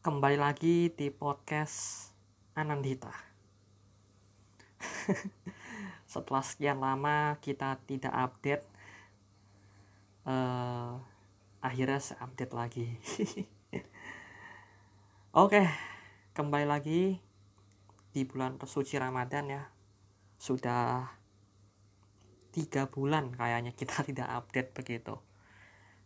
kembali lagi di podcast Anandita. Setelah sekian lama kita tidak update, uh, akhirnya saya update lagi. Oke, kembali lagi di bulan suci Ramadan ya. Sudah tiga bulan kayaknya kita tidak update begitu.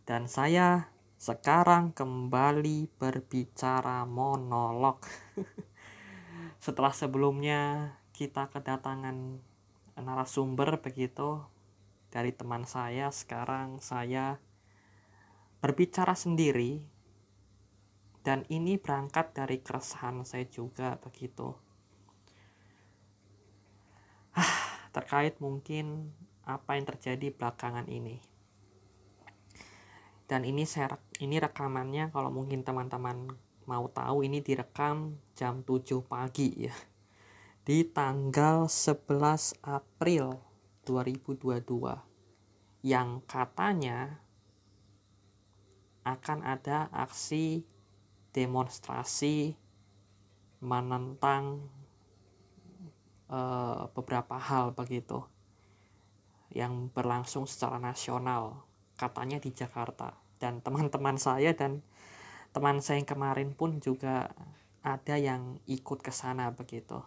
Dan saya sekarang kembali berbicara monolog. Setelah sebelumnya kita kedatangan narasumber begitu dari teman saya, sekarang saya berbicara sendiri dan ini berangkat dari keresahan saya juga begitu. terkait mungkin apa yang terjadi belakangan ini dan ini saya ini rekamannya kalau mungkin teman-teman mau tahu ini direkam jam 7 pagi ya. Di tanggal 11 April 2022 yang katanya akan ada aksi demonstrasi menentang uh, beberapa hal begitu yang berlangsung secara nasional katanya di Jakarta dan teman-teman saya dan teman saya yang kemarin pun juga ada yang ikut ke sana begitu.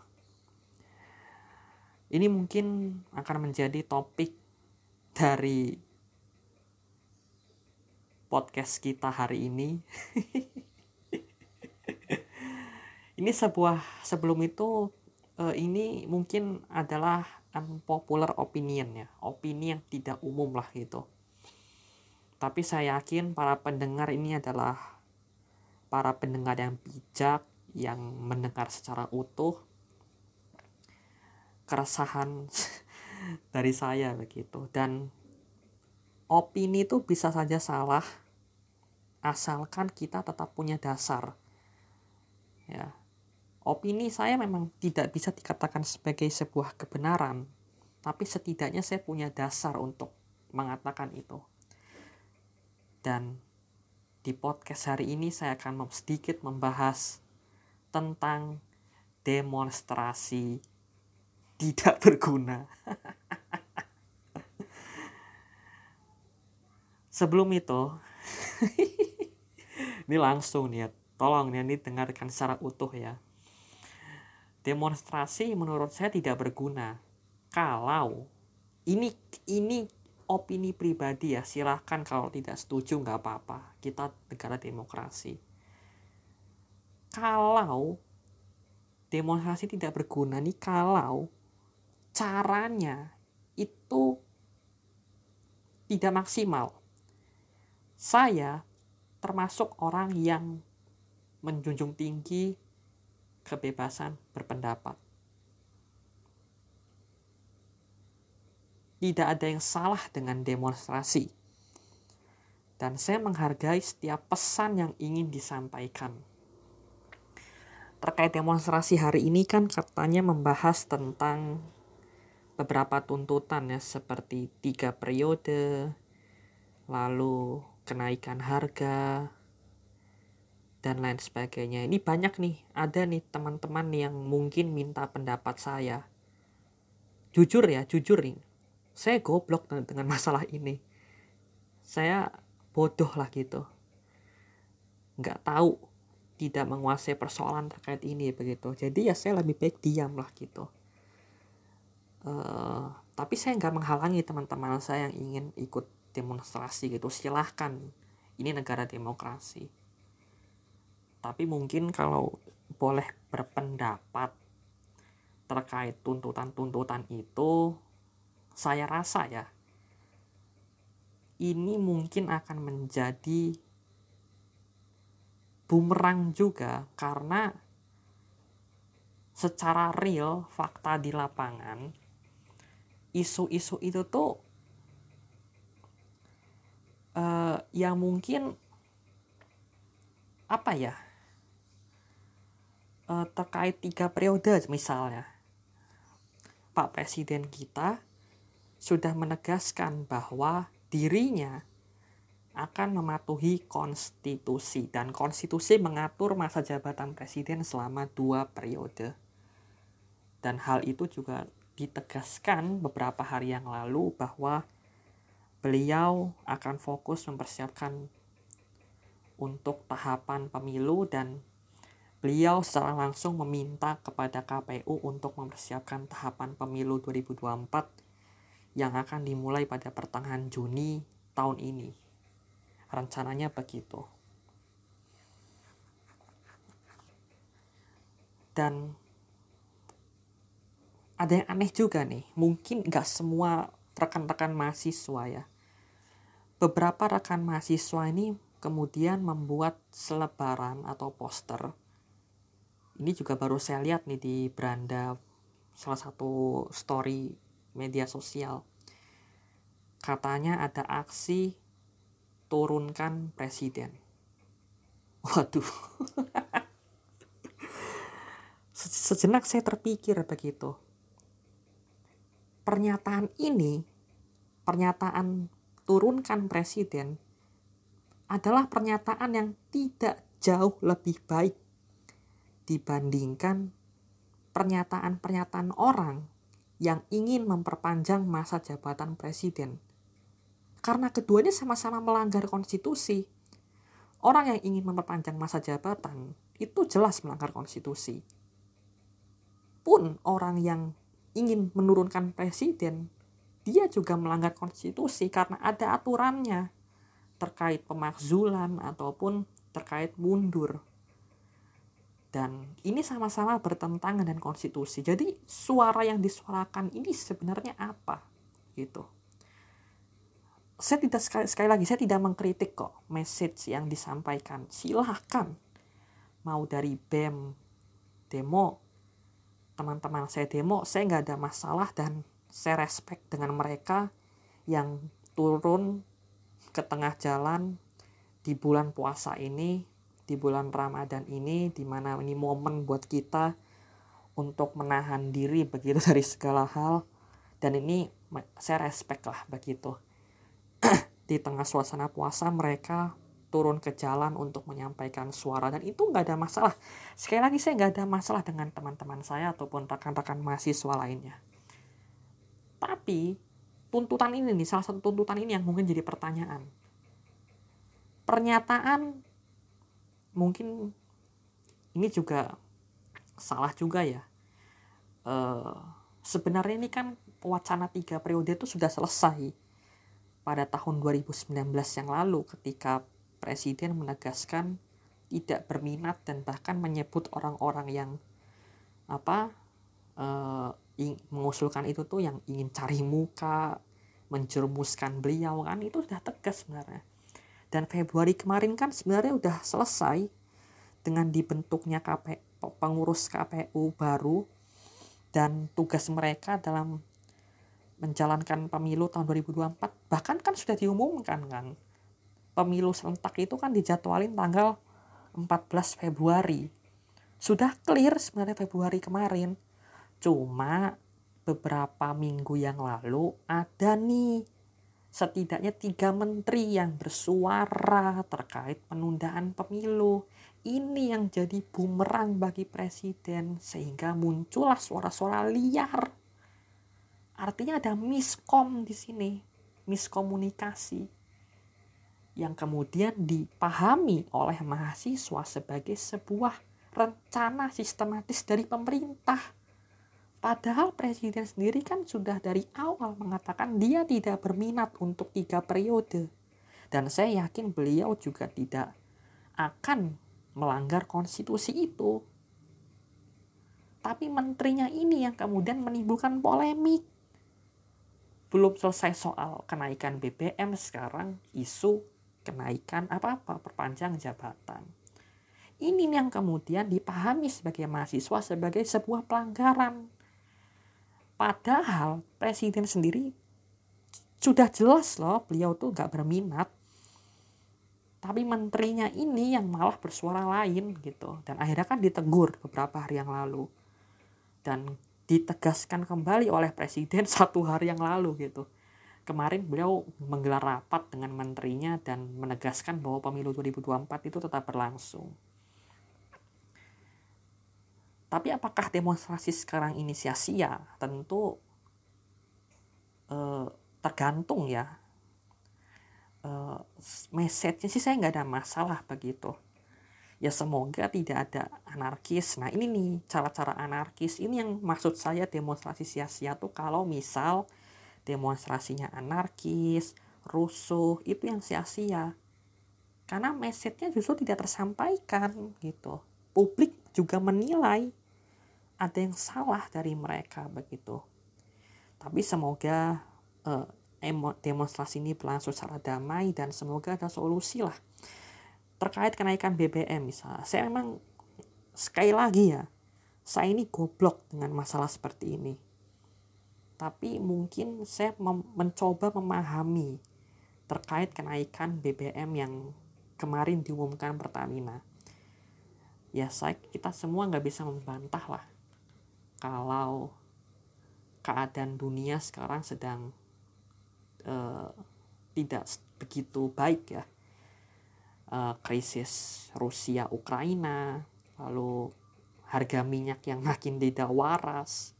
Ini mungkin akan menjadi topik dari podcast kita hari ini. ini sebuah sebelum itu uh, ini mungkin adalah unpopular opinion ya, opini yang tidak umum lah gitu tapi saya yakin para pendengar ini adalah para pendengar yang bijak, yang mendengar secara utuh keresahan dari saya begitu. Dan opini itu bisa saja salah asalkan kita tetap punya dasar. Ya. Opini saya memang tidak bisa dikatakan sebagai sebuah kebenaran, tapi setidaknya saya punya dasar untuk mengatakan itu. Dan di podcast hari ini saya akan sedikit membahas tentang demonstrasi tidak berguna. Sebelum itu, ini langsung nih ya, tolong nih, ini dengarkan secara utuh ya. Demonstrasi menurut saya tidak berguna kalau ini ini opini pribadi ya silahkan kalau tidak setuju nggak apa-apa. Kita negara demokrasi. Kalau demonstrasi tidak berguna nih kalau caranya itu tidak maksimal. Saya termasuk orang yang menjunjung tinggi kebebasan berpendapat tidak ada yang salah dengan demonstrasi. Dan saya menghargai setiap pesan yang ingin disampaikan. Terkait demonstrasi hari ini kan katanya membahas tentang beberapa tuntutan ya seperti tiga periode, lalu kenaikan harga, dan lain sebagainya. Ini banyak nih, ada nih teman-teman yang mungkin minta pendapat saya. Jujur ya, jujur nih saya goblok dengan masalah ini. Saya bodoh lah gitu. Nggak tahu tidak menguasai persoalan terkait ini begitu. Jadi ya saya lebih baik diam lah gitu. Uh, tapi saya nggak menghalangi teman-teman saya yang ingin ikut demonstrasi gitu. Silahkan. Ini negara demokrasi. Tapi mungkin kalau boleh berpendapat terkait tuntutan-tuntutan itu saya rasa ya ini mungkin akan menjadi bumerang juga karena secara real fakta di lapangan isu-isu itu tuh uh, yang mungkin apa ya uh, terkait tiga periode misalnya. Pak Presiden kita sudah menegaskan bahwa dirinya akan mematuhi konstitusi dan konstitusi mengatur masa jabatan presiden selama dua periode. Dan hal itu juga ditegaskan beberapa hari yang lalu bahwa beliau akan fokus mempersiapkan untuk tahapan pemilu dan beliau secara langsung meminta kepada KPU untuk mempersiapkan tahapan pemilu 2024 yang akan dimulai pada pertengahan Juni tahun ini. Rencananya begitu. Dan ada yang aneh juga nih. Mungkin nggak semua rekan-rekan mahasiswa ya. Beberapa rekan mahasiswa ini kemudian membuat selebaran atau poster. Ini juga baru saya lihat nih di beranda salah satu story media sosial. Katanya ada aksi turunkan presiden. Waduh. Sejenak saya terpikir begitu. Pernyataan ini, pernyataan turunkan presiden, adalah pernyataan yang tidak jauh lebih baik dibandingkan pernyataan-pernyataan orang yang ingin memperpanjang masa jabatan presiden karena keduanya sama-sama melanggar konstitusi. Orang yang ingin memperpanjang masa jabatan itu jelas melanggar konstitusi. Pun orang yang ingin menurunkan presiden, dia juga melanggar konstitusi karena ada aturannya terkait pemakzulan ataupun terkait mundur. Dan ini sama-sama bertentangan dengan konstitusi. Jadi suara yang disuarakan ini sebenarnya apa? Gitu saya tidak sekali, sekali lagi saya tidak mengkritik kok message yang disampaikan. Silahkan. Mau dari bem demo teman-teman saya demo saya nggak ada masalah dan saya respect dengan mereka yang turun ke tengah jalan di bulan puasa ini di bulan Ramadan ini di mana ini momen buat kita untuk menahan diri begitu dari segala hal. Dan ini saya respect lah begitu di tengah suasana puasa mereka turun ke jalan untuk menyampaikan suara. Dan itu nggak ada masalah. Sekali lagi saya nggak ada masalah dengan teman-teman saya ataupun rekan-rekan mahasiswa lainnya. Tapi tuntutan ini nih salah satu tuntutan ini yang mungkin jadi pertanyaan. Pernyataan mungkin ini juga salah juga ya. E, sebenarnya ini kan wacana tiga periode itu sudah selesai pada tahun 2019 yang lalu ketika presiden menegaskan tidak berminat dan bahkan menyebut orang-orang yang apa uh, mengusulkan itu tuh yang ingin cari muka menjerumuskan beliau kan itu sudah tegas sebenarnya. Dan Februari kemarin kan sebenarnya udah selesai dengan dibentuknya KP, pengurus KPU baru dan tugas mereka dalam menjalankan pemilu tahun 2024 bahkan kan sudah diumumkan kan pemilu serentak itu kan dijadwalin tanggal 14 Februari. Sudah clear sebenarnya Februari kemarin. Cuma beberapa minggu yang lalu ada nih setidaknya tiga menteri yang bersuara terkait penundaan pemilu. Ini yang jadi bumerang bagi presiden sehingga muncullah suara-suara liar Artinya ada miskom di sini, miskomunikasi yang kemudian dipahami oleh mahasiswa sebagai sebuah rencana sistematis dari pemerintah. Padahal presiden sendiri kan sudah dari awal mengatakan dia tidak berminat untuk tiga periode. Dan saya yakin beliau juga tidak akan melanggar konstitusi itu. Tapi menterinya ini yang kemudian menimbulkan polemik belum selesai soal kenaikan BBM sekarang isu kenaikan apa-apa perpanjang jabatan. Ini yang kemudian dipahami sebagai mahasiswa sebagai sebuah pelanggaran. Padahal presiden sendiri sudah jelas loh beliau tuh gak berminat. Tapi menterinya ini yang malah bersuara lain gitu. Dan akhirnya kan ditegur beberapa hari yang lalu. Dan ditegaskan kembali oleh presiden satu hari yang lalu gitu. kemarin beliau menggelar rapat dengan menterinya dan menegaskan bahwa pemilu 2024 itu tetap berlangsung. Tapi apakah demonstrasi sekarang ini sia-sia? Tentu eh, tergantung ya. Eh, message-nya sih saya nggak ada masalah begitu ya semoga tidak ada anarkis. Nah ini nih cara-cara anarkis ini yang maksud saya demonstrasi sia-sia tuh kalau misal demonstrasinya anarkis, rusuh itu yang sia-sia. Karena message-nya justru tidak tersampaikan gitu. Publik juga menilai ada yang salah dari mereka begitu. Tapi semoga uh, demonstrasi ini berlangsung secara damai dan semoga ada solusi lah terkait kenaikan BBM misalnya saya memang sekali lagi ya saya ini goblok dengan masalah seperti ini. Tapi mungkin saya mem mencoba memahami terkait kenaikan BBM yang kemarin diumumkan Pertamina. Ya saya kita semua nggak bisa membantah lah kalau keadaan dunia sekarang sedang uh, tidak begitu baik ya uh, krisis Rusia Ukraina lalu harga minyak yang makin tidak waras.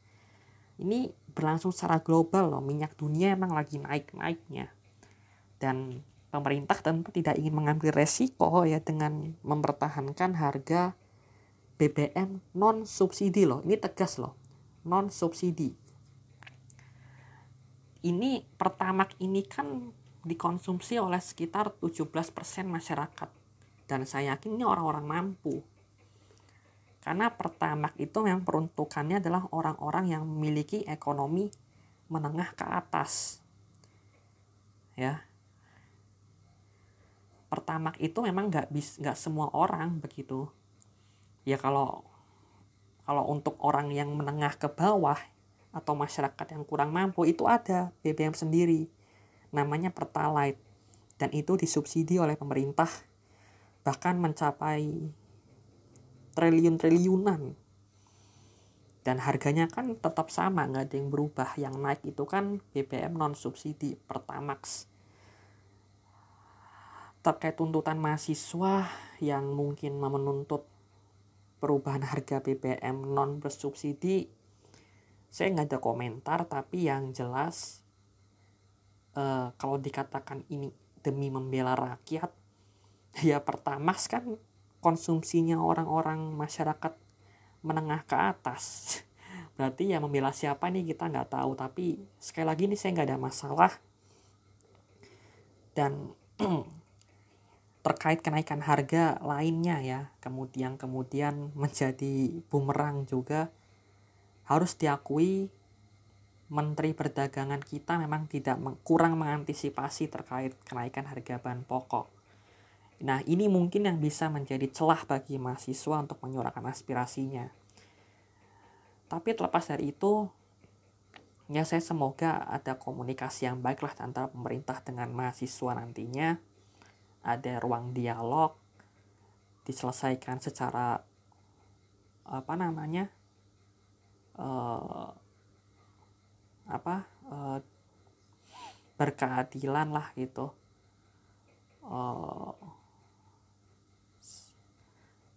Ini berlangsung secara global loh minyak dunia emang lagi naik naiknya dan pemerintah tentu tidak ingin mengambil resiko ya dengan mempertahankan harga BBM non subsidi loh. Ini tegas loh non subsidi ini pertamak ini kan dikonsumsi oleh sekitar 17% masyarakat. Dan saya yakin ini orang-orang mampu. Karena pertamak itu memang peruntukannya adalah orang-orang yang memiliki ekonomi menengah ke atas. Ya. Pertamak itu memang nggak bis nggak semua orang begitu. Ya kalau kalau untuk orang yang menengah ke bawah atau masyarakat yang kurang mampu itu ada BBM sendiri namanya Pertalite. Dan itu disubsidi oleh pemerintah bahkan mencapai triliun-triliunan. Dan harganya kan tetap sama nggak ada yang berubah. Yang naik itu kan BBM non subsidi Pertamax. Terkait tuntutan mahasiswa yang mungkin menuntut perubahan harga BBM non bersubsidi saya nggak ada komentar tapi yang jelas uh, kalau dikatakan ini demi membela rakyat ya pertama kan konsumsinya orang-orang masyarakat menengah ke atas. Berarti ya membela siapa nih kita nggak tahu. Tapi sekali lagi ini saya nggak ada masalah. Dan terkait kenaikan harga lainnya ya kemudian kemudian menjadi bumerang juga harus diakui Menteri Perdagangan kita memang tidak kurang mengantisipasi terkait kenaikan harga bahan pokok. Nah, ini mungkin yang bisa menjadi celah bagi mahasiswa untuk menyuarakan aspirasinya. Tapi terlepas dari itu, ya saya semoga ada komunikasi yang baiklah antara pemerintah dengan mahasiswa nantinya. Ada ruang dialog, diselesaikan secara apa namanya uh, apa uh, berkeadilan lah gitu. Uh,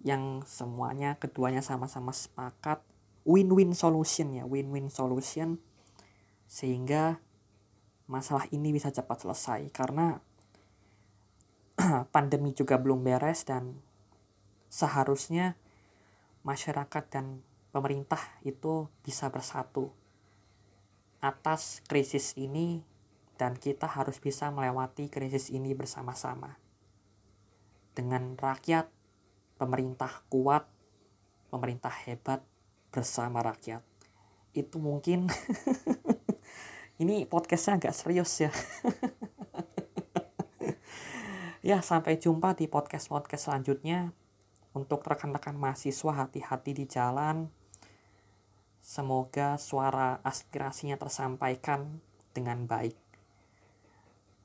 yang semuanya keduanya sama-sama sepakat win-win solution ya win-win solution. Sehingga masalah ini bisa cepat selesai karena pandemi juga belum beres dan seharusnya masyarakat dan pemerintah itu bisa bersatu atas krisis ini dan kita harus bisa melewati krisis ini bersama-sama. Dengan rakyat, pemerintah kuat, pemerintah hebat bersama rakyat. Itu mungkin ini podcastnya agak serius ya. ya sampai jumpa di podcast-podcast selanjutnya. Untuk rekan-rekan mahasiswa hati-hati di jalan, Semoga suara aspirasinya tersampaikan dengan baik.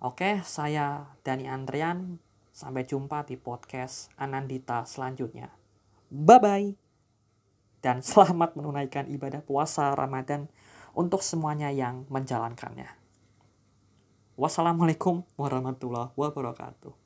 Oke, saya Dani Andrian. Sampai jumpa di podcast Anandita selanjutnya. Bye-bye. Dan selamat menunaikan ibadah puasa Ramadan untuk semuanya yang menjalankannya. Wassalamualaikum warahmatullahi wabarakatuh.